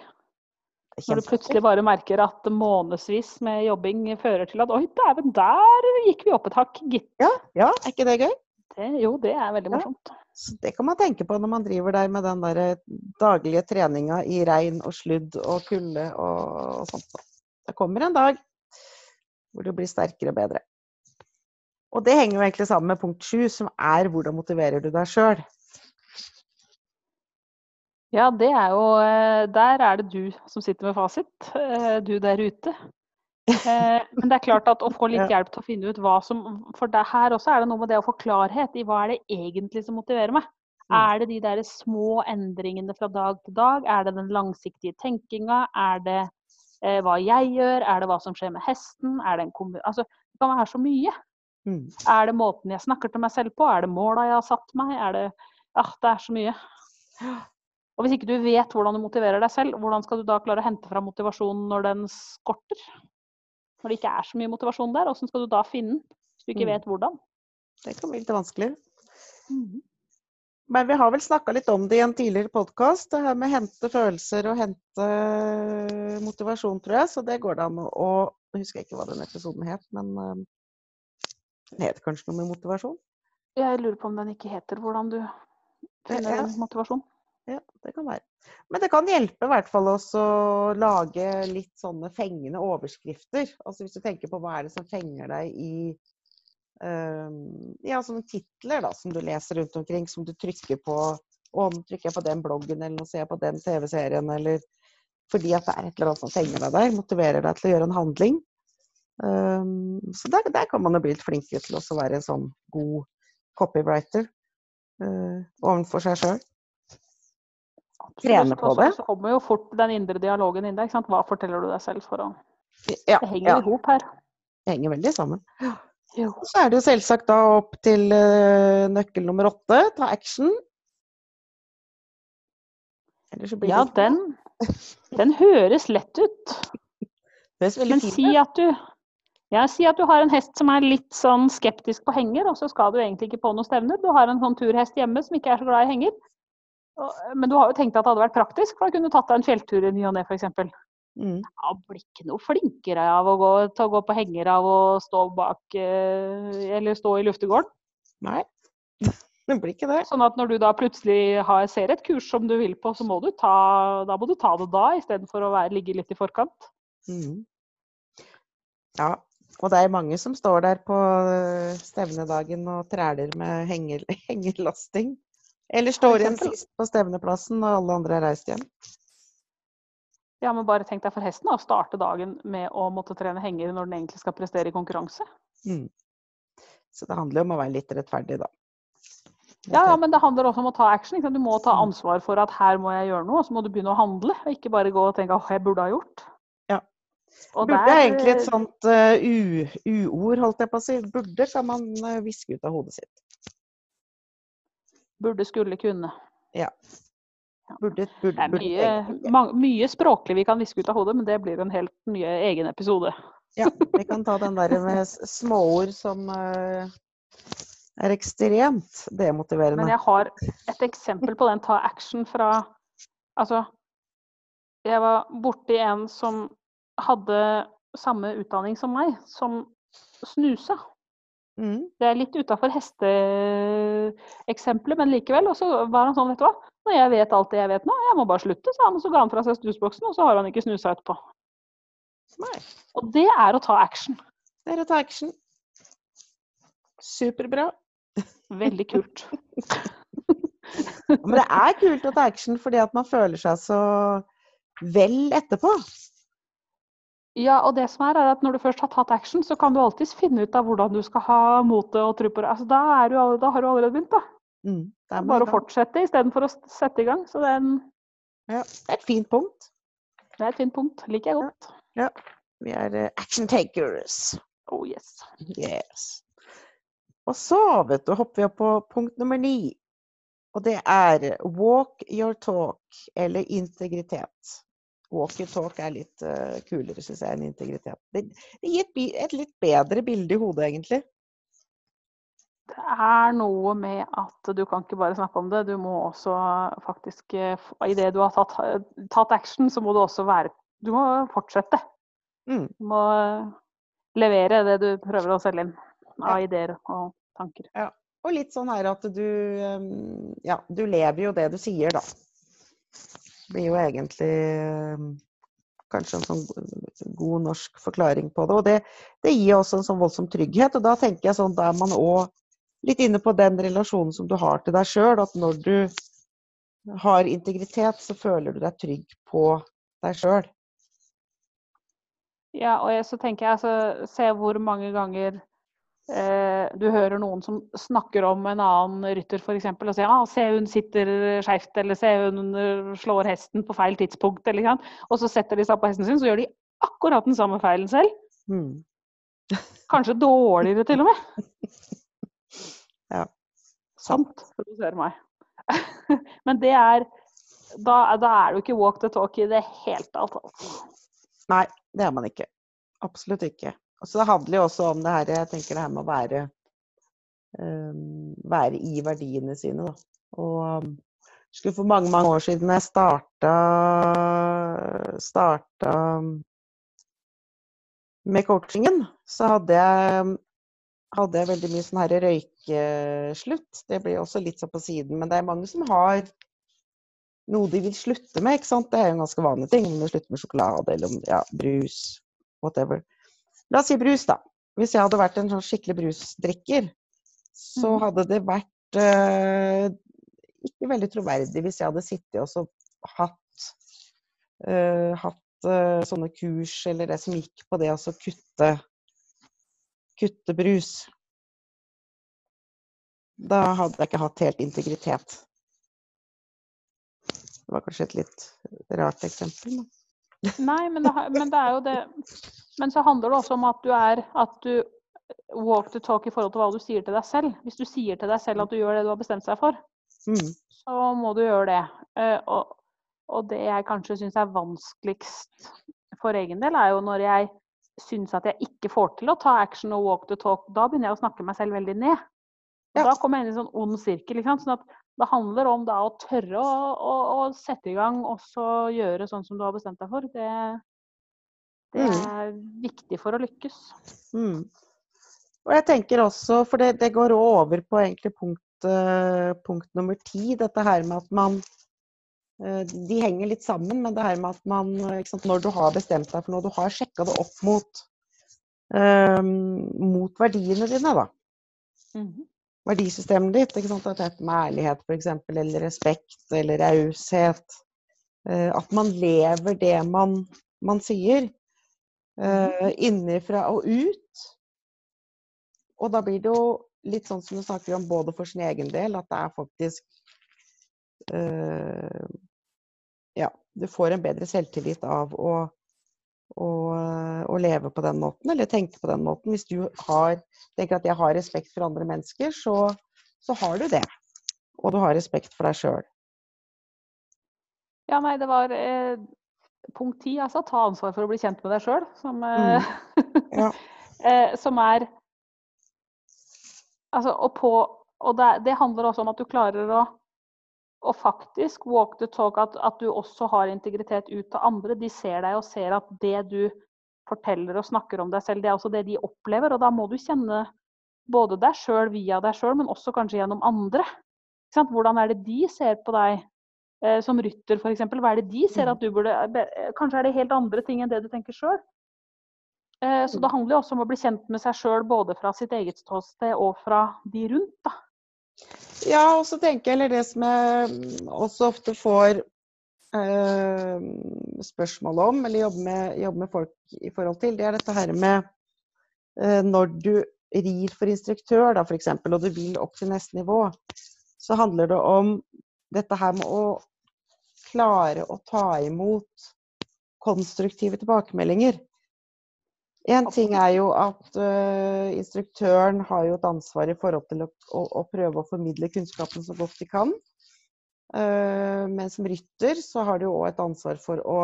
[SPEAKER 2] Når du plutselig bare merker at månedsvis med jobbing fører til at oi, dæven, der gikk vi opp et hakk, gitt.
[SPEAKER 1] Ja, ja, er ikke det gøy?
[SPEAKER 2] Det, jo, det er veldig morsomt. Ja.
[SPEAKER 1] Så det kan man tenke på når man driver der med den der daglige treninga i regn og sludd og kulde og, og sånt. Det kommer en dag hvor du blir sterkere og bedre. Og det henger jo egentlig sammen med punkt sju, som er hvordan motiverer du deg sjøl?
[SPEAKER 2] Ja, det er jo eh, Der er det du som sitter med fasit. Eh, du der ute. Eh, men det er klart at å få litt hjelp til å finne ut hva som For her også er det noe med det å få klarhet i hva er det egentlig som motiverer meg. Mm. Er det de der små endringene fra dag til dag? Er det den langsiktige tenkinga? Er det eh, hva jeg gjør? Er det hva som skjer med hesten? Er det en altså, det kan være så mye. Mm. Er det måten jeg snakker til meg selv på? Er det måla jeg har satt meg? Er det Ah, det er så mye. Og hvis ikke du vet hvordan du motiverer deg selv, hvordan skal du da klare å hente fram motivasjonen når den skorter? Når det ikke er så mye motivasjon der, hvordan skal du da finne den? Hvis du ikke mm. vet hvordan?
[SPEAKER 1] Det kan bli litt vanskelig. Mm. Men vi har vel snakka litt om det i en tidligere podkast, det her med hente følelser og hente motivasjon, tror jeg. Så det går det an å Jeg husker ikke hva den episoden het, men eh, den heter kanskje noe med motivasjon?
[SPEAKER 2] Jeg lurer på om den ikke heter hvordan du finner ja. motivasjon.
[SPEAKER 1] Ja, det kan være. Men det kan hjelpe i hvert fall også å lage litt sånne fengende overskrifter. Altså hvis du tenker på hva er det som fenger deg i um, ja, sånne titler da, som du leser rundt omkring, som du trykker på. Og nå trykker jeg på den bloggen, eller nå ser jeg på den TV-serien, eller fordi at det er et eller annet som fenger deg der, motiverer deg til å gjøre en handling. Um, så der, der, kan man jo bli litt flinkere til å være en sånn god copywriter uh, overfor seg sjøl. Trene på det.
[SPEAKER 2] Så kommer jo fort den indre dialogen inn der. Hva forteller du deg selv for å ja, Det henger ja. i hop her.
[SPEAKER 1] Det henger veldig sammen. Jo. Så er det jo selvsagt da opp til uh, nøkkel nummer åtte, ta action.
[SPEAKER 2] ja, den, den høres lett ut. Men si at du ja, Si at du har en hest som er litt sånn skeptisk på henger, og så skal du egentlig ikke på noen stevner. Du har en sånn turhest hjemme som ikke er så glad i henger. Men du har jo tenkt at det hadde vært praktisk, for da kunne du tatt deg en fjelltur i ny og ne f.eks. Mm. Ja, blir ikke noe flinkere av å gå, å gå på henger av å stå bak eh, eller stå i luftegården.
[SPEAKER 1] Nei, det blir ikke det.
[SPEAKER 2] Sånn at når du da plutselig har, ser et kurs som du vil på, så må du ta, da må du ta det da, istedenfor å være, ligge litt i forkant. Mm.
[SPEAKER 1] Ja, og det er mange som står der på eh, stevnedagen og træler med henger, hengerlasting. Eller står igjen sist på stevneplassen når alle andre har reist hjem.
[SPEAKER 2] Ja, men bare tenk deg for hesten å starte dagen med å måtte trene henger når den egentlig skal prestere i konkurranse. Mm.
[SPEAKER 1] Så det handler jo om å være litt rettferdig, da.
[SPEAKER 2] Ja, ja, men det handler også om å ta action. Du må ta mm. ansvar for at her må jeg gjøre noe, og så må du begynne å handle. Og ikke bare gå og tenke at jeg burde ha gjort.
[SPEAKER 1] Og burde der... er egentlig et sånt uh, uord, holdt jeg på å si. Burde kan man uh, viske ut av hodet sitt.
[SPEAKER 2] Burde, skulle, kunne.
[SPEAKER 1] Ja. Burde, burde,
[SPEAKER 2] det er mye, mange, mye, språklig vi kan viske ut av hodet, men det blir en helt ny egen episode.
[SPEAKER 1] Ja, vi kan ta den der med småord som uh, er ekstremt demotiverende.
[SPEAKER 2] Men jeg har et eksempel på den ta action fra Altså, jeg var borti en som hadde samme utdanning som meg, som snusa. Mm. Det er litt utafor hesteeksempelet, men likevel. Og så var han sånn, vet du hva. Når jeg vet alt det jeg vet nå, jeg må bare slutte, sa han. Og så ga han fra seg snusboksen, og så har han ikke snusa etterpå. Nei. Og det er å ta action.
[SPEAKER 1] Det er å ta action. Superbra.
[SPEAKER 2] Veldig kult.
[SPEAKER 1] Men det er kult å ta action fordi at man føler seg så vel etterpå.
[SPEAKER 2] Ja, og det som er, er at når du først har tatt action, så kan du alltids finne ut av hvordan du skal ha motet og tro på det. Altså, da, du, da, har du allerede begynt, da. Mm, det bare å fortsette istedenfor å sette i gang. Så det er, en...
[SPEAKER 1] ja, det er et fint punkt.
[SPEAKER 2] Det er et fint punkt. Liker jeg godt.
[SPEAKER 1] Ja. ja. Vi er uh, action takers.
[SPEAKER 2] Oh yes.
[SPEAKER 1] yes. Og så, vet du, hopper vi opp på punkt nummer ni. Og det er walk your talk, eller integritet. Walkie-talk er litt uh, kulere, syns jeg, enn integritet. Det, det gir et, et, litt bedre bilde i hodet, egentlig.
[SPEAKER 2] Det er noe med at du kan ikke bare snakke om det, du må også faktisk i Idet du har tatt, tatt, action, så må du også være Du må fortsette. Mm. Du må levere det du prøver å selge inn av ja. ideer og tanker.
[SPEAKER 1] Ja. Og litt sånn her at du Ja, du lever jo det du sier, da blir jo egentlig ehm, kanskje en sånn god norsk forklaring på det. Og det, det gir også en sånn voldsom trygghet. Og da tenker jeg sånn, da er man òg litt inne på den relasjonen som du har til deg sjøl. At når du har integritet, så føler du deg trygg på deg sjøl.
[SPEAKER 2] Ja, og så tenker jeg altså Se hvor mange ganger du hører noen som snakker om en annen rytter f.eks. og sier ah, 'se hun sitter skeivt', eller 'se hun eh, slår hesten på feil tidspunkt', eller, og så setter de seg på hesten sin, så gjør de akkurat den samme feilen selv. Mm. Kanskje dårligere til og med.
[SPEAKER 1] Ja.
[SPEAKER 2] Sant, provoserer meg. Men det er da, da, er det jo ikke walk the talk i det hele tatt. Altså.
[SPEAKER 1] Nei, det er man ikke. Absolutt ikke. Og så handler jo også om det her, jeg tenker det her med å være, um, være i verdiene sine, da. Og um, for mange, mange år siden jeg starta, starta med coachingen, så hadde jeg, hadde jeg veldig mye sånn her røykeslutt. Det blir også litt sånn på siden, men det er mange som har noe de vil slutte med. ikke sant? Det er jo en ganske vanlig ting. Om du slutter med sjokolade eller ja, brus, whatever. La oss si brus, da. Hvis jeg hadde vært en sånn skikkelig brusdrikker, så mm. hadde det vært uh, ikke veldig troverdig hvis jeg hadde sittet og hatt, uh, hatt uh, sånne kurs eller det som gikk på det å kutte, kutte brus. Da hadde jeg ikke hatt helt integritet. Det var kanskje et litt rart eksempel. Men...
[SPEAKER 2] Nei, men det, men det, er jo det Men så handler det også om at du er at du walk the talk i forhold til hva du sier til deg selv. Hvis du sier til deg selv at du gjør det du har bestemt seg for, mm. så må du gjøre det. Eh, og, og det jeg kanskje syns er vanskeligst for egen del, er jo når jeg syns at jeg ikke får til å ta action og walk the talk. Da begynner jeg å snakke meg selv veldig ned. Ja. Da kommer jeg inn i en sånn ond sirkel. Sånn at det handler om da å tørre å, å, å, sette i gang og så gjøre sånn som du har bestemt deg for. Det, Det mm. er mm. viktig for å lykkes.
[SPEAKER 1] Mm. Og jeg tenker også, for det, det går over på egentlig punkt, uh, punkt nummer ti, dette her med at man uh, De henger litt sammen, men det her med at man sant, Når du har bestemt deg for noe, du har sjekka det opp mot, uh, mot verdiene dine, da. Mm Verdisystemet ditt. ikke sant, At det med ærlighet f.eks., eller respekt eller raushet. At man lever det man, man sier. Uh, innifra og ut. Og da blir det jo litt sånn som du snakker om både for sin egen del, at det er faktisk uh, Ja, du får en bedre selvtillit av å, å, å, leve på den måten, eller tenke på den måten. Hvis du har, tenker at jeg har respekt for andre mennesker, så, så har du det. Og du har respekt for deg sjøl.
[SPEAKER 2] Ja, nei, det var eh, punkt ti, altså. Ta ansvar for å bli kjent med deg sjøl. Som, eh, mm. ja. eh, som er Altså, og, på, og det, det, handler også om at du klarer å, og faktisk walk the talk, at, at, du også har integritet ut til andre. De ser deg og ser at det du forteller og snakker om deg selv, det er også det de opplever. Og da må du kjenne både deg sjøl via deg sjøl, men også kanskje gjennom andre. Hvordan er det de ser på deg som rytter, f.eks.? Hva er det de ser mm. at du burde Kanskje er det helt andre ting enn det du tenker sjøl. Eh, så det handler jo også om å bli kjent med seg sjøl både fra sitt eget ståsted og fra de rundt. da.
[SPEAKER 1] Ja, og så tenker jeg, eller det som jeg også ofte får eh, spørsmål om, eller jobber med, jobber med, folk i forhold til, det er dette her med eh, når du rir for instruktør, da f.eks., og du vil opp til neste nivå, så handler det om dette her med å klare å ta imot konstruktive tilbakemeldinger. En ting er jo at uh, instruktøren har jo et ansvar i forhold til å, å, å prøve å formidle kunnskapen så godt de kan. Uh, men som rytter så har du òg et ansvar for å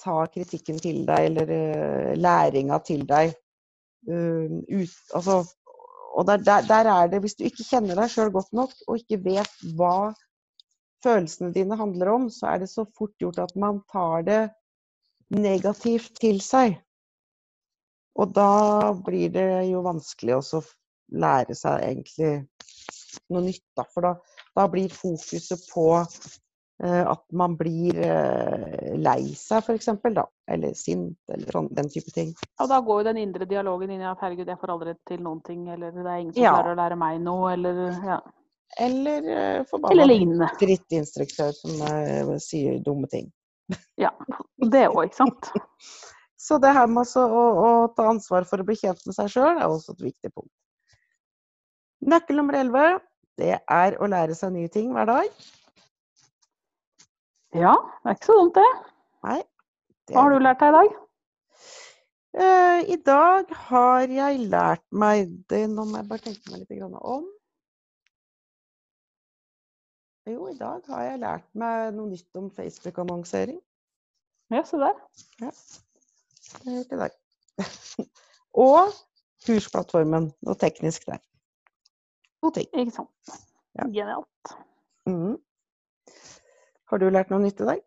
[SPEAKER 1] ta kritikken til deg, eller uh, læringa til deg. Ut, altså, og der, der, der, er det, hvis du ikke kjenner deg sjøl godt nok, og ikke vet hva følelsene dine handler om, så er det så fort gjort at man tar det negativt til seg. Og da blir det jo vanskelig å lære seg egentlig noe nytt, da. For da, da blir fokuset på eh, at man blir eh, lei seg, f.eks. da. Eller sint, eller sånn, den type ting.
[SPEAKER 2] Og da går jo den indre dialogen inn i at herregud, jeg får aldri til noen ting, eller det er ingen som ja. klarer å lære meg noe, eller ja.
[SPEAKER 1] Eller uh, forbanna drittinstruktør som sier dumme ting.
[SPEAKER 2] Ja. Det òg, ikke sant.
[SPEAKER 1] Så det her med å, å, ta ansvar for å bli kjent med seg sjøl er også et viktig punkt. Nøkkel nummer 11 det er å lære seg nye ting hver dag.
[SPEAKER 2] Ja, det er ikke så dumt, det.
[SPEAKER 1] Nei.
[SPEAKER 2] Det Hva har du lært deg i dag?
[SPEAKER 1] Uh, I dag har jeg lært meg det Nå må jeg bare tenke meg litt om. Jo, i dag har jeg lært meg noe nytt om Facebook-annonsering.
[SPEAKER 2] Ja, se der.
[SPEAKER 1] Ja til deg. og kursplattformen, noe teknisk der. To ting.
[SPEAKER 2] Ikke sant. Ja. Genialt. Mm.
[SPEAKER 1] Har du lært noe nytt i dag?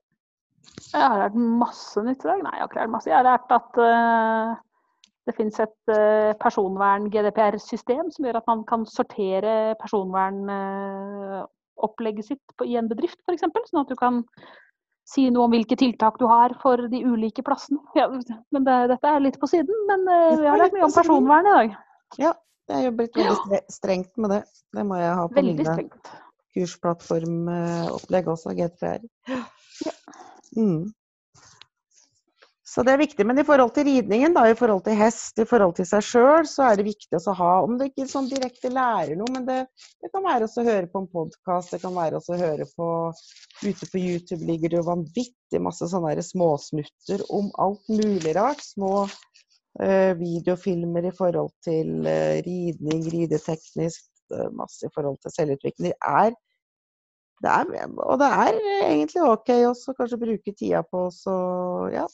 [SPEAKER 2] Jeg har lært masse nytt i dag. Nei, jeg har ikke lært masse. Jeg har lært at uh, det finnes et uh, personvern-GDPR-system som gjør at man kan sortere personvern uh, sitt på, i en bedrift, f.eks. Sånn at du kan si noe om hvilke tiltak du har for de ulike plassene. Ja, men det, dette er litt på siden, men uh, vi har lært mye om personvern i dag.
[SPEAKER 1] Ja, jeg jobber litt veldig strengt med det. Det må jeg ha på veldig mine kursplattformopplegg også, GDPR. Ja. Mm. Så det er viktig. Men i forhold til ridningen, da, i forhold til hest, i forhold til seg sjøl, så er det viktig å ha Om det ikke sånn direkte lærer noe, men det, det kan være å høre på en podkast, det kan være å høre på Ute på YouTube ligger det jo vanvittig masse sånne småsnutter om alt mulig rart. Små uh, videofilmer i forhold til uh, ridning, rideteknisk, uh, masse i forhold til selvutvikling. Det er det er, og det er egentlig OK også kanskje bruke tida på å ja,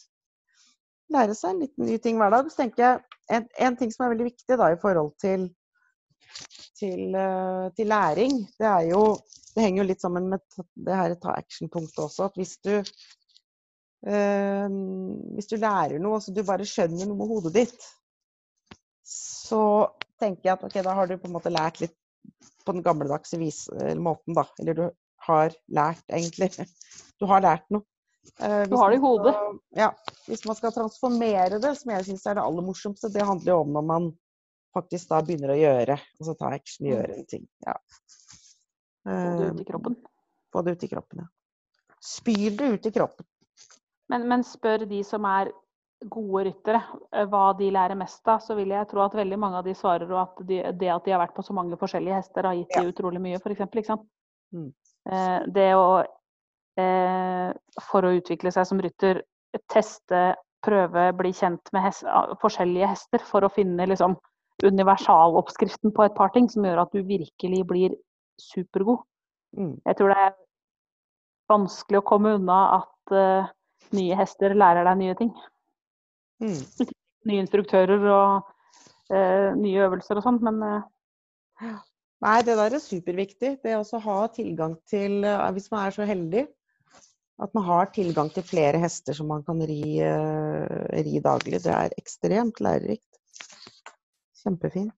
[SPEAKER 1] lære seg en liten ny ting hver dag. Så tenker jeg en, en ting som er veldig viktig da, i forhold til, til, uh, til, læring, det er jo Det henger jo litt sammen med det her ta action-punktet også. At hvis du eh, Hvis du lærer noe, altså du bare skjønner noe med hodet ditt, så tenker jeg at ok, da har du på en måte lært litt på den gammeldagse måten, da. Eller du har lært, egentlig. Du har lært noe.
[SPEAKER 2] Eh, du har det i hodet.
[SPEAKER 1] ja. Hvis man skal transformere det, som jeg syns er det aller morsomste, det handler jo om når man faktisk da begynner å gjøre. Altså ta action, mm. gjøre en ting. Ja.
[SPEAKER 2] Få det ut i kroppen.
[SPEAKER 1] Eh, få det ut i kroppen, ja. Spyr det ut i kroppen.
[SPEAKER 2] Men, men, spør de som er gode ryttere eh, hva de lærer mest av, så vil jeg tro at veldig mange av de svarer at de, det at de har vært på så mange forskjellige hester, har gitt ja. de utrolig mye, f.eks. Ikke Mm. Det å For å utvikle seg som rytter, teste, prøve, bli kjent med hest, forskjellige hester for å finne liksom universaloppskriften på et par ting som gjør at du virkelig blir supergod. Mm. Jeg tror det er vanskelig å komme unna at uh, nye hester lærer deg nye ting. Mm. Nye instruktører og uh, nye øvelser og sånt, men uh...
[SPEAKER 1] Nei, det der er superviktig. Det å ha tilgang til, hvis man er så heldig, at man har tilgang til flere hester som man kan ri, ri daglig. Det er ekstremt lærerikt. Kjempefint.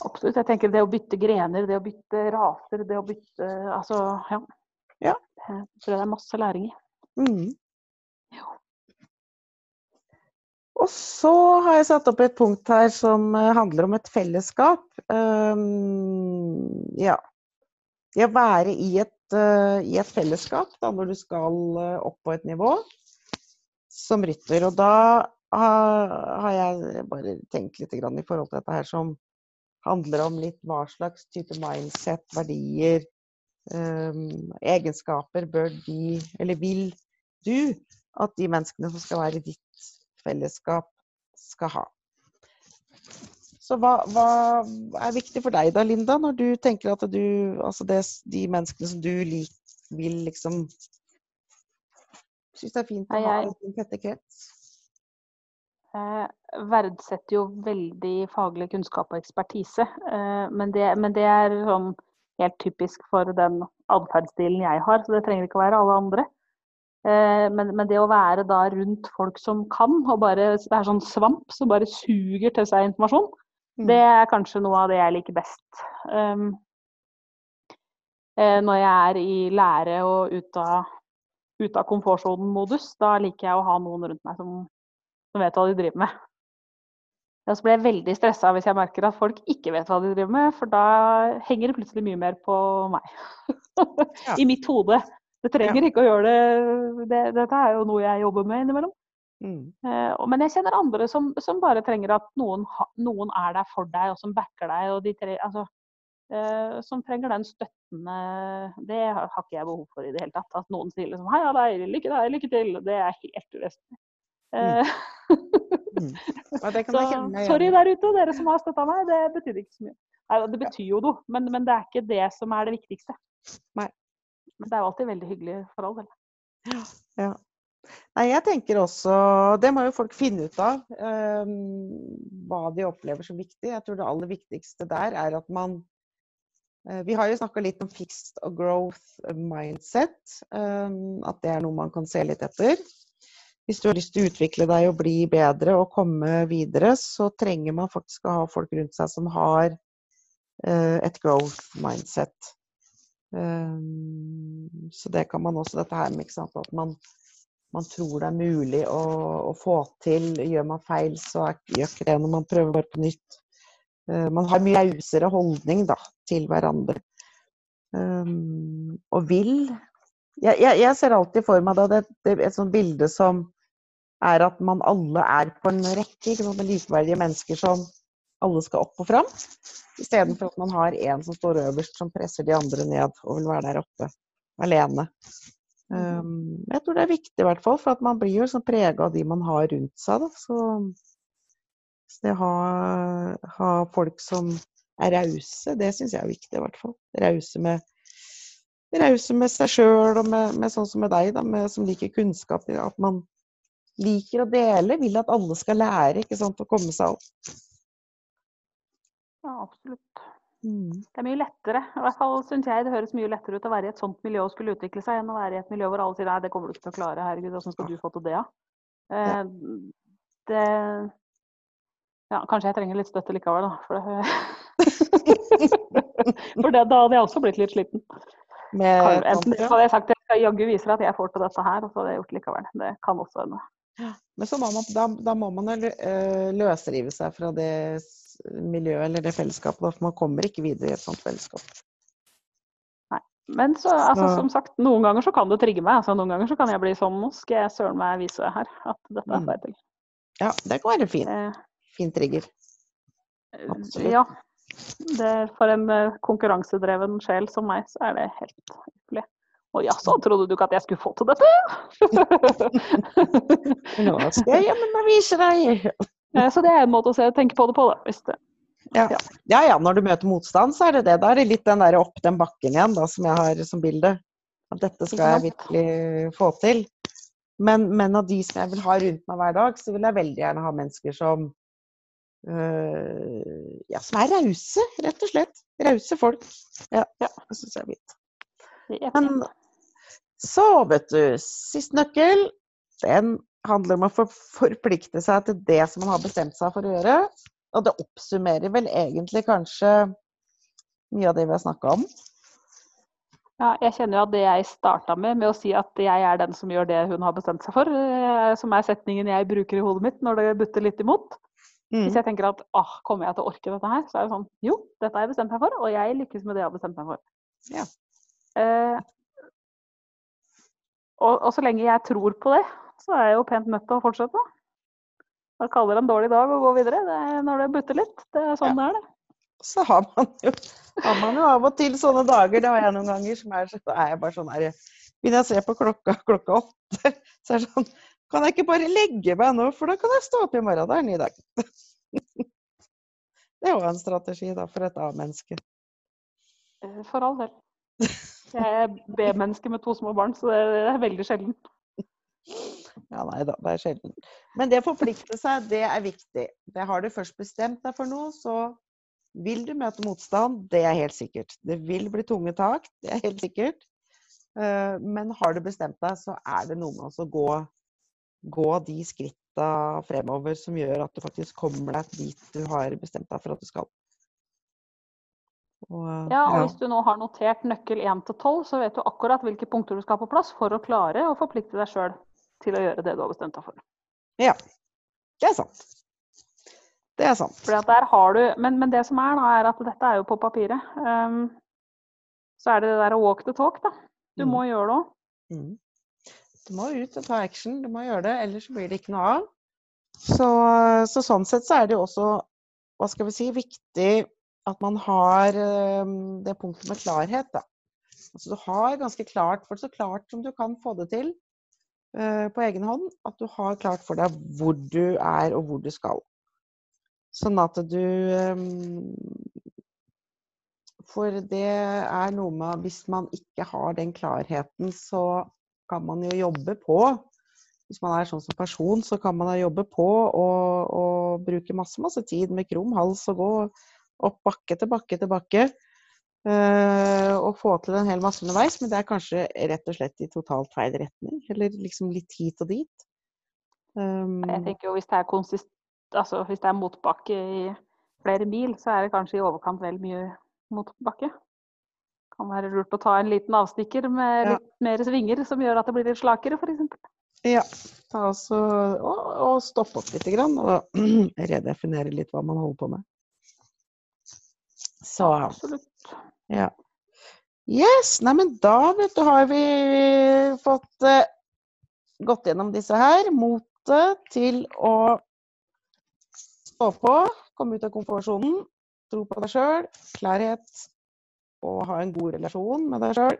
[SPEAKER 2] Absolutt. Jeg tenker det å bytte grener, det å bytte raser, det å bytte Altså, ja.
[SPEAKER 1] ja.
[SPEAKER 2] Jeg tror det er masse læring i.
[SPEAKER 1] Mm. Og så har jeg satt opp et punkt her som eh, handler om et fellesskap. Um, ja. Det å være i et, i et fellesskap da, når du skal uh, opp på et nivå som rytter. Og da har jeg bare tenkt litt i forhold til dette her som handler om litt hva slags type mindset, verdier, um, egenskaper bør de, eller vil du, at de menneskene som skal være i ditt fellesskap, skal ha. Så hva, hva, er viktig for deg da, Linda, når du tenker at du Altså det, de menneskene som du lik, vil liksom Syns det er fint å ha en tette krets?
[SPEAKER 2] eh, verdsetter jo veldig faglig kunnskap og ekspertise. Eh, men, det, men, det, er sånn helt typisk for den atferdsstilen jeg har, så det trenger ikke å være alle andre. Eh, men, men, det å være da rundt folk som kan, og bare det er sånn svamp som bare suger til seg informasjon. Det er kanskje noe av det jeg liker best. Um, når jeg er i lære og ute av, ut av komfortsonen-modus, da liker jeg å ha noen rundt meg som som vet hva de driver med. Og så blir jeg veldig stressa hvis jeg merker at folk ikke vet hva de driver med, for da henger det plutselig mye mer på meg. I mitt hode. Det trenger ja. ikke å gjøre det. det. Dette er jo noe jeg jobber med innimellom. Mm. Uh, men jeg kjenner andre som, som bare trenger at noen, ha, noen, er der for deg, og som backer deg. og de tre, altså, uh, Som trenger den støttende Det har ikke jeg behov for i det hele tatt. At noen sier liksom 'Heia deg, lykke deg, lykke til'. Det er helt uvesentlig. Mm. mm. så sorry der ute, dere som har støtta meg. Det betyr ikke så mye. Nei, det betyr jo noe, men, men, det er ikke det som er det viktigste.
[SPEAKER 1] Nei.
[SPEAKER 2] Men det er jo alltid veldig hyggelig for all del.
[SPEAKER 1] Ja. Nei, jeg tenker også Det må jo folk finne ut av. Eh, hva de opplever som viktig. Jeg tror det aller viktigste der er at man eh, Vi har jo snakka litt om fixed og growth mindset. Eh, at det er noe man kan se litt etter hvis du har lyst til å utvikle deg og bli bedre og komme videre, så trenger man faktisk å ha folk rundt seg som har uh, et growth mindset. Um, så det kan man også, dette her med at man, man, tror det er mulig å, å, få til. Gjør man feil, så gjør ikke det når man prøver bare på nytt. Uh, man har mye rausere holdning da, til hverandre. Um, og vil jeg, jeg, jeg, ser alltid for meg da, det, det, et sånt bilde som er at man alle er på en rekke ikke med likeverdige mennesker som alle skal opp og fram. Istedenfor at man har en som står øverst, som presser de andre ned og vil være der oppe alene. Um, jeg tror det er viktig, i hvert fall, for at man blir jo sånn prega av de man har rundt seg. Da. Så, så det å ha, ha, folk som er rause, det syns jeg er viktig, i hvert fall. Rause med rause med seg sjøl og med, med, sånn som med deg, da, med, som liker kunnskap. At man liker å dele, vil at alle skal lære ikke sant, å komme seg opp.
[SPEAKER 2] Ja, absolutt. Mm. Det er mye lettere. I hvert fall syns jeg det høres mye lettere ut å være i et sånt miljø og skulle utvikle seg, enn å være i et miljø hvor alle sier nei, det kommer du ikke til å klare, herregud, åssen skal du få til det, da? Ja. Eh, det Ja, kanskje jeg trenger litt støtte likevel, da. For, det... for det, da hadde jeg også blitt litt sliten. Med Enten hadde jeg sagt at jeg jaggu viser at jeg får til dette her, og så hadde jeg gjort det likevel. Det kan også hende.
[SPEAKER 1] Men så må man, da, da må man eh, løsrive seg fra det miljøet eller det fellesskapet. For man kommer ikke videre i et sånt fellesskap.
[SPEAKER 2] Nei. Men så, altså, som sagt, noen ganger så kan det trigge meg. Altså, noen ganger så kan jeg bli sånn Nå skal jeg søren meg vise her at dette er feil.
[SPEAKER 1] Ja, det kan være fin. Fin trigger.
[SPEAKER 2] Eh, Absolutt. Ja. Det, for en eh, konkurransedreven sjel som meg, så er det helt ypperlig. Og jaså, trodde du ikke at jeg skulle få til dette?
[SPEAKER 1] Nå skal jeg jammen vise deg.
[SPEAKER 2] Eh, så det er en måte å se, tenke på det på, da. Hvis det,
[SPEAKER 1] ja. ja. ja når du møter motstand, så er det det. Da er det litt den der opp den bakken igjen, da, som jeg har som bilde. At dette skal jeg virkelig få til. Men, men, av de som jeg vil ha rundt meg hver dag, så vil jeg veldig gjerne ha mennesker som øh, Ja, som er rause, rett og slett. Rause folk. Ja, ja det syns jeg er fint. Men så, vet du, sist nøkkel, den handler om å forplikte seg til det som man har bestemt seg for å gjøre. Og det oppsummerer vel egentlig kanskje mye av det vi har snakka om.
[SPEAKER 2] Ja, jeg kjenner jo at det jeg starta med, med å si at jeg er den som gjør det hun har bestemt seg for, eh, som er setningen jeg bruker i hodet mitt når det butter litt imot. Mm. Hvis jeg tenker at åh, kommer jeg til å orke dette her, så er det sånn jo, dette har jeg bestemt meg for, og jeg lykkes med det jeg har bestemt meg for. Ja. Eh, og, og, så lenge jeg tror på det, så er jeg jo pent nødt til å fortsette. Da kaller det en dårlig dag og gå videre. Det er når det butter litt. Det er sånn ja. det er, det.
[SPEAKER 1] Så har man, jo, har man jo av og til sånne dager. Det har jeg noen ganger. som er, Så er jeg bare sånn her Begynner jeg å se på klokka klokka åtte, så er det sånn Kan jeg ikke bare legge meg nå, for da kan jeg stå opp i morgen. Det er en ny dag. Det er jo en strategi da, for et A-menneske.
[SPEAKER 2] Eh, for all del. Jeg er B-menneske med to små barn, så det er veldig sjelden.
[SPEAKER 1] Ja, nei da, det er sjelden. Men det å forplikte seg, det er viktig. Det har du først bestemt deg for noe, så vil du møte motstand. Det er helt sikkert. Det vil bli tunge tak, det er helt sikkert. Eh, men har du bestemt deg, så er det noe med å gå, gå de skritta fremover som gjør at du faktisk kommer deg dit du har bestemt deg for at du skal.
[SPEAKER 2] Og, ja, og ja. hvis du nå har notert nøkkel 1 til 12, så vet du akkurat hvilke punkter du skal ha på plass for å klare å forplikte deg sjøl til å gjøre det du har bestemt deg for.
[SPEAKER 1] Ja, det er sant. Det er sant.
[SPEAKER 2] der har du, men, men, det som er, da, er at dette er jo på papiret. Um, så er det det der å walk the talk, da. Du mm. må gjøre det òg. Mm.
[SPEAKER 1] Du må ut og ta action. Du må gjøre det, ellers blir det ikke noe av. Så, så sånn sett så er det jo også, hva skal vi si, viktig at man har um, det punktet med klarhet, da. Altså du har ganske klart, for så klart som du kan få det til, på egen hånd at du har klart for deg hvor du er og hvor du skal. Sånn at du ehm, For det er noe med Hvis man ikke har den klarheten, så kan man jo jobbe på. Hvis man er sånn som person, så kan man jobbe på og bruke masse, masse tid med krum hals og gå opp bakke til bakke til bakke. Og få til en hel masse underveis, men det er kanskje rett og slett i totalt feil retning. Eller liksom litt hit og dit.
[SPEAKER 2] Um, jeg tenker jo hvis det er konsist... Altså hvis det er motbakke i flere mil, så er det kanskje i overkant vel mye motbakke. Kan være lurt å ta en liten avstikker med ja. litt mer svinger, som gjør at det blir litt slakere, f.eks.
[SPEAKER 1] Ja. Ta også, og, og stoppe opp litt grann, og redefinere litt hva man holder på med. Så Absolutt. Ja. Yes, neimen da vet du, har vi fått uh, gått gjennom disse her. Motet til å stå på, komme ut av komfortsonen, tro på deg sjøl, klarhet og ha en god relasjon med deg sjøl.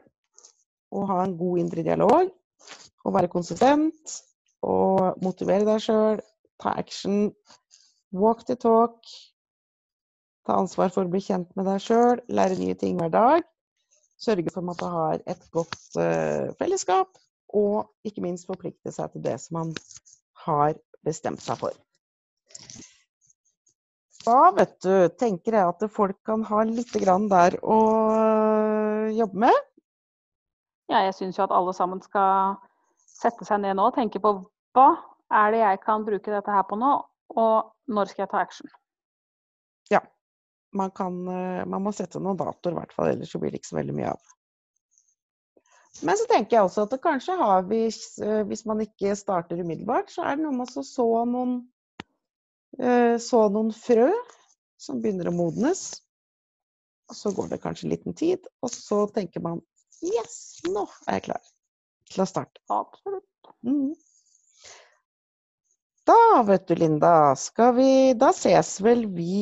[SPEAKER 1] Og ha en god indre dialog. Og være konsistent og motivere deg sjøl. Ta action. Walk the talk. Ta ansvar for å bli kjent med deg sjøl, lære nye ting hver dag. Sørge for at man har et godt uh, fellesskap, og ikke minst forplikte seg til det som man har bestemt seg for. Da vet du, tenker jeg at folk kan ha litt grann der å jobbe med.
[SPEAKER 2] Ja, jeg syns jo at alle sammen skal sette seg ned nå og tenke på hva er det jeg kan bruke dette her på nå, og når skal jeg ta action?
[SPEAKER 1] Ja. Man, kan, eh, man må sette noen datoer, i hvert fall, ellers blir det ikke så veldig mye av. Men så tenker jeg også at det kanskje har vi, eh, hvis man ikke starter umiddelbart, så er det noe med å så noen, eh, så noen frø som begynner å modnes. Og så går det kanskje en liten tid, og så tenker man Yes, nå er jeg klar til å starte.
[SPEAKER 2] Absolutt.
[SPEAKER 1] Mm. Da, vet du, Linda, skal vi Da ses vel vi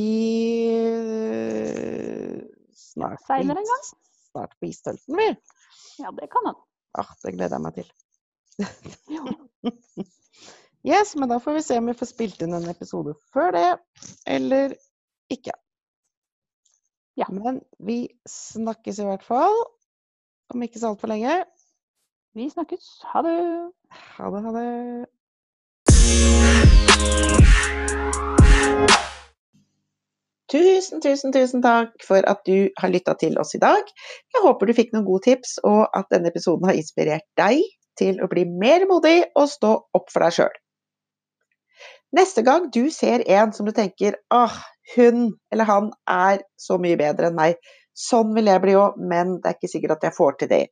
[SPEAKER 1] eh, snart
[SPEAKER 2] Seinere en gang?
[SPEAKER 1] Snart på istølten, vi.
[SPEAKER 2] Ja, det kan han.
[SPEAKER 1] Ah, det gleder jeg meg til. yes, men da får vi se om vi får spilt inn en episode før det, eller ikke.
[SPEAKER 2] Ja.
[SPEAKER 1] Men vi snakkes i hvert fall om ikke så altfor lenge.
[SPEAKER 2] Vi snakkes. Ha det.
[SPEAKER 1] Ha det, ha det. Tusen, tusen, tusen takk for at du har lytta til oss i dag. Jeg håper du fikk noen gode tips, og at denne episoden har inspirert deg til å bli mer modig og stå opp for deg sjøl. Neste gang du ser en som du tenker ah, hun eller han er så mye bedre enn meg, sånn vil jeg bli òg, men det er ikke sikkert at jeg får til det.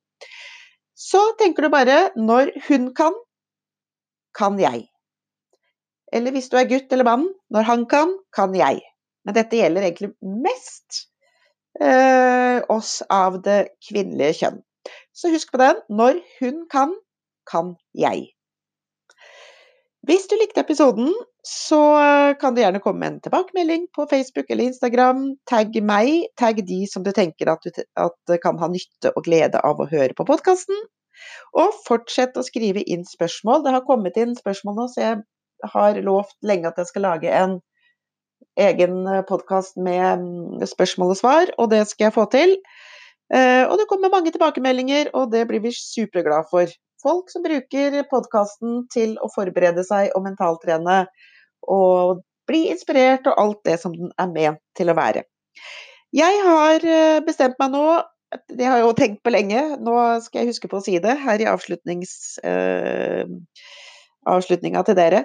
[SPEAKER 1] Så tenker du bare når hun kan, kan jeg. Eller hvis du er gutt eller mann, når han kan, kan jeg. Men dette gjelder egentlig mest eh, oss av det kvinnelige kjønn. Så husk på den. Når hun kan, kan jeg. Hvis du likte episoden, så kan du gjerne komme med en tilbakemelding på Facebook eller Instagram. Tagg meg, tagg de som du tenker at, du, at kan ha nytte og glede av å høre på podkasten. Og fortsett å skrive inn spørsmål. Det har kommet inn spørsmål nå, så jeg har lovt lenge at jeg skal lage en egen eh, podkast med mm, spørsmål og svar, og det skal jeg få til. Eh, og det kommer mange tilbakemeldinger, og det blir vi superglade for. Folk som bruker podkasten til å forberede seg og mentaltrene og bli inspirert og alt det som den er ment til å være. Jeg har eh, bestemt meg nå, det har jeg jo tenkt på lenge, nå skal jeg huske på å si det her i avslutnings, uh, avslutninga til dere.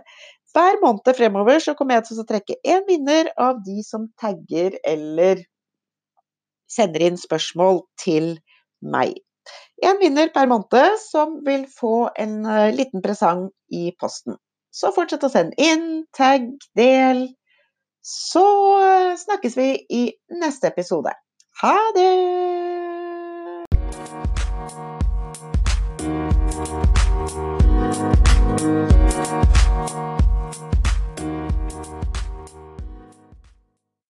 [SPEAKER 1] Hver måned fremover så kommer jeg til å trekke én vinner av de som tagger eller sender inn spørsmål til meg. En vinner per måned som vil få en uh, liten presang i posten. Så fortsett å sende inn, tagg, del. Så uh, snakkes vi i neste episode. Ha det!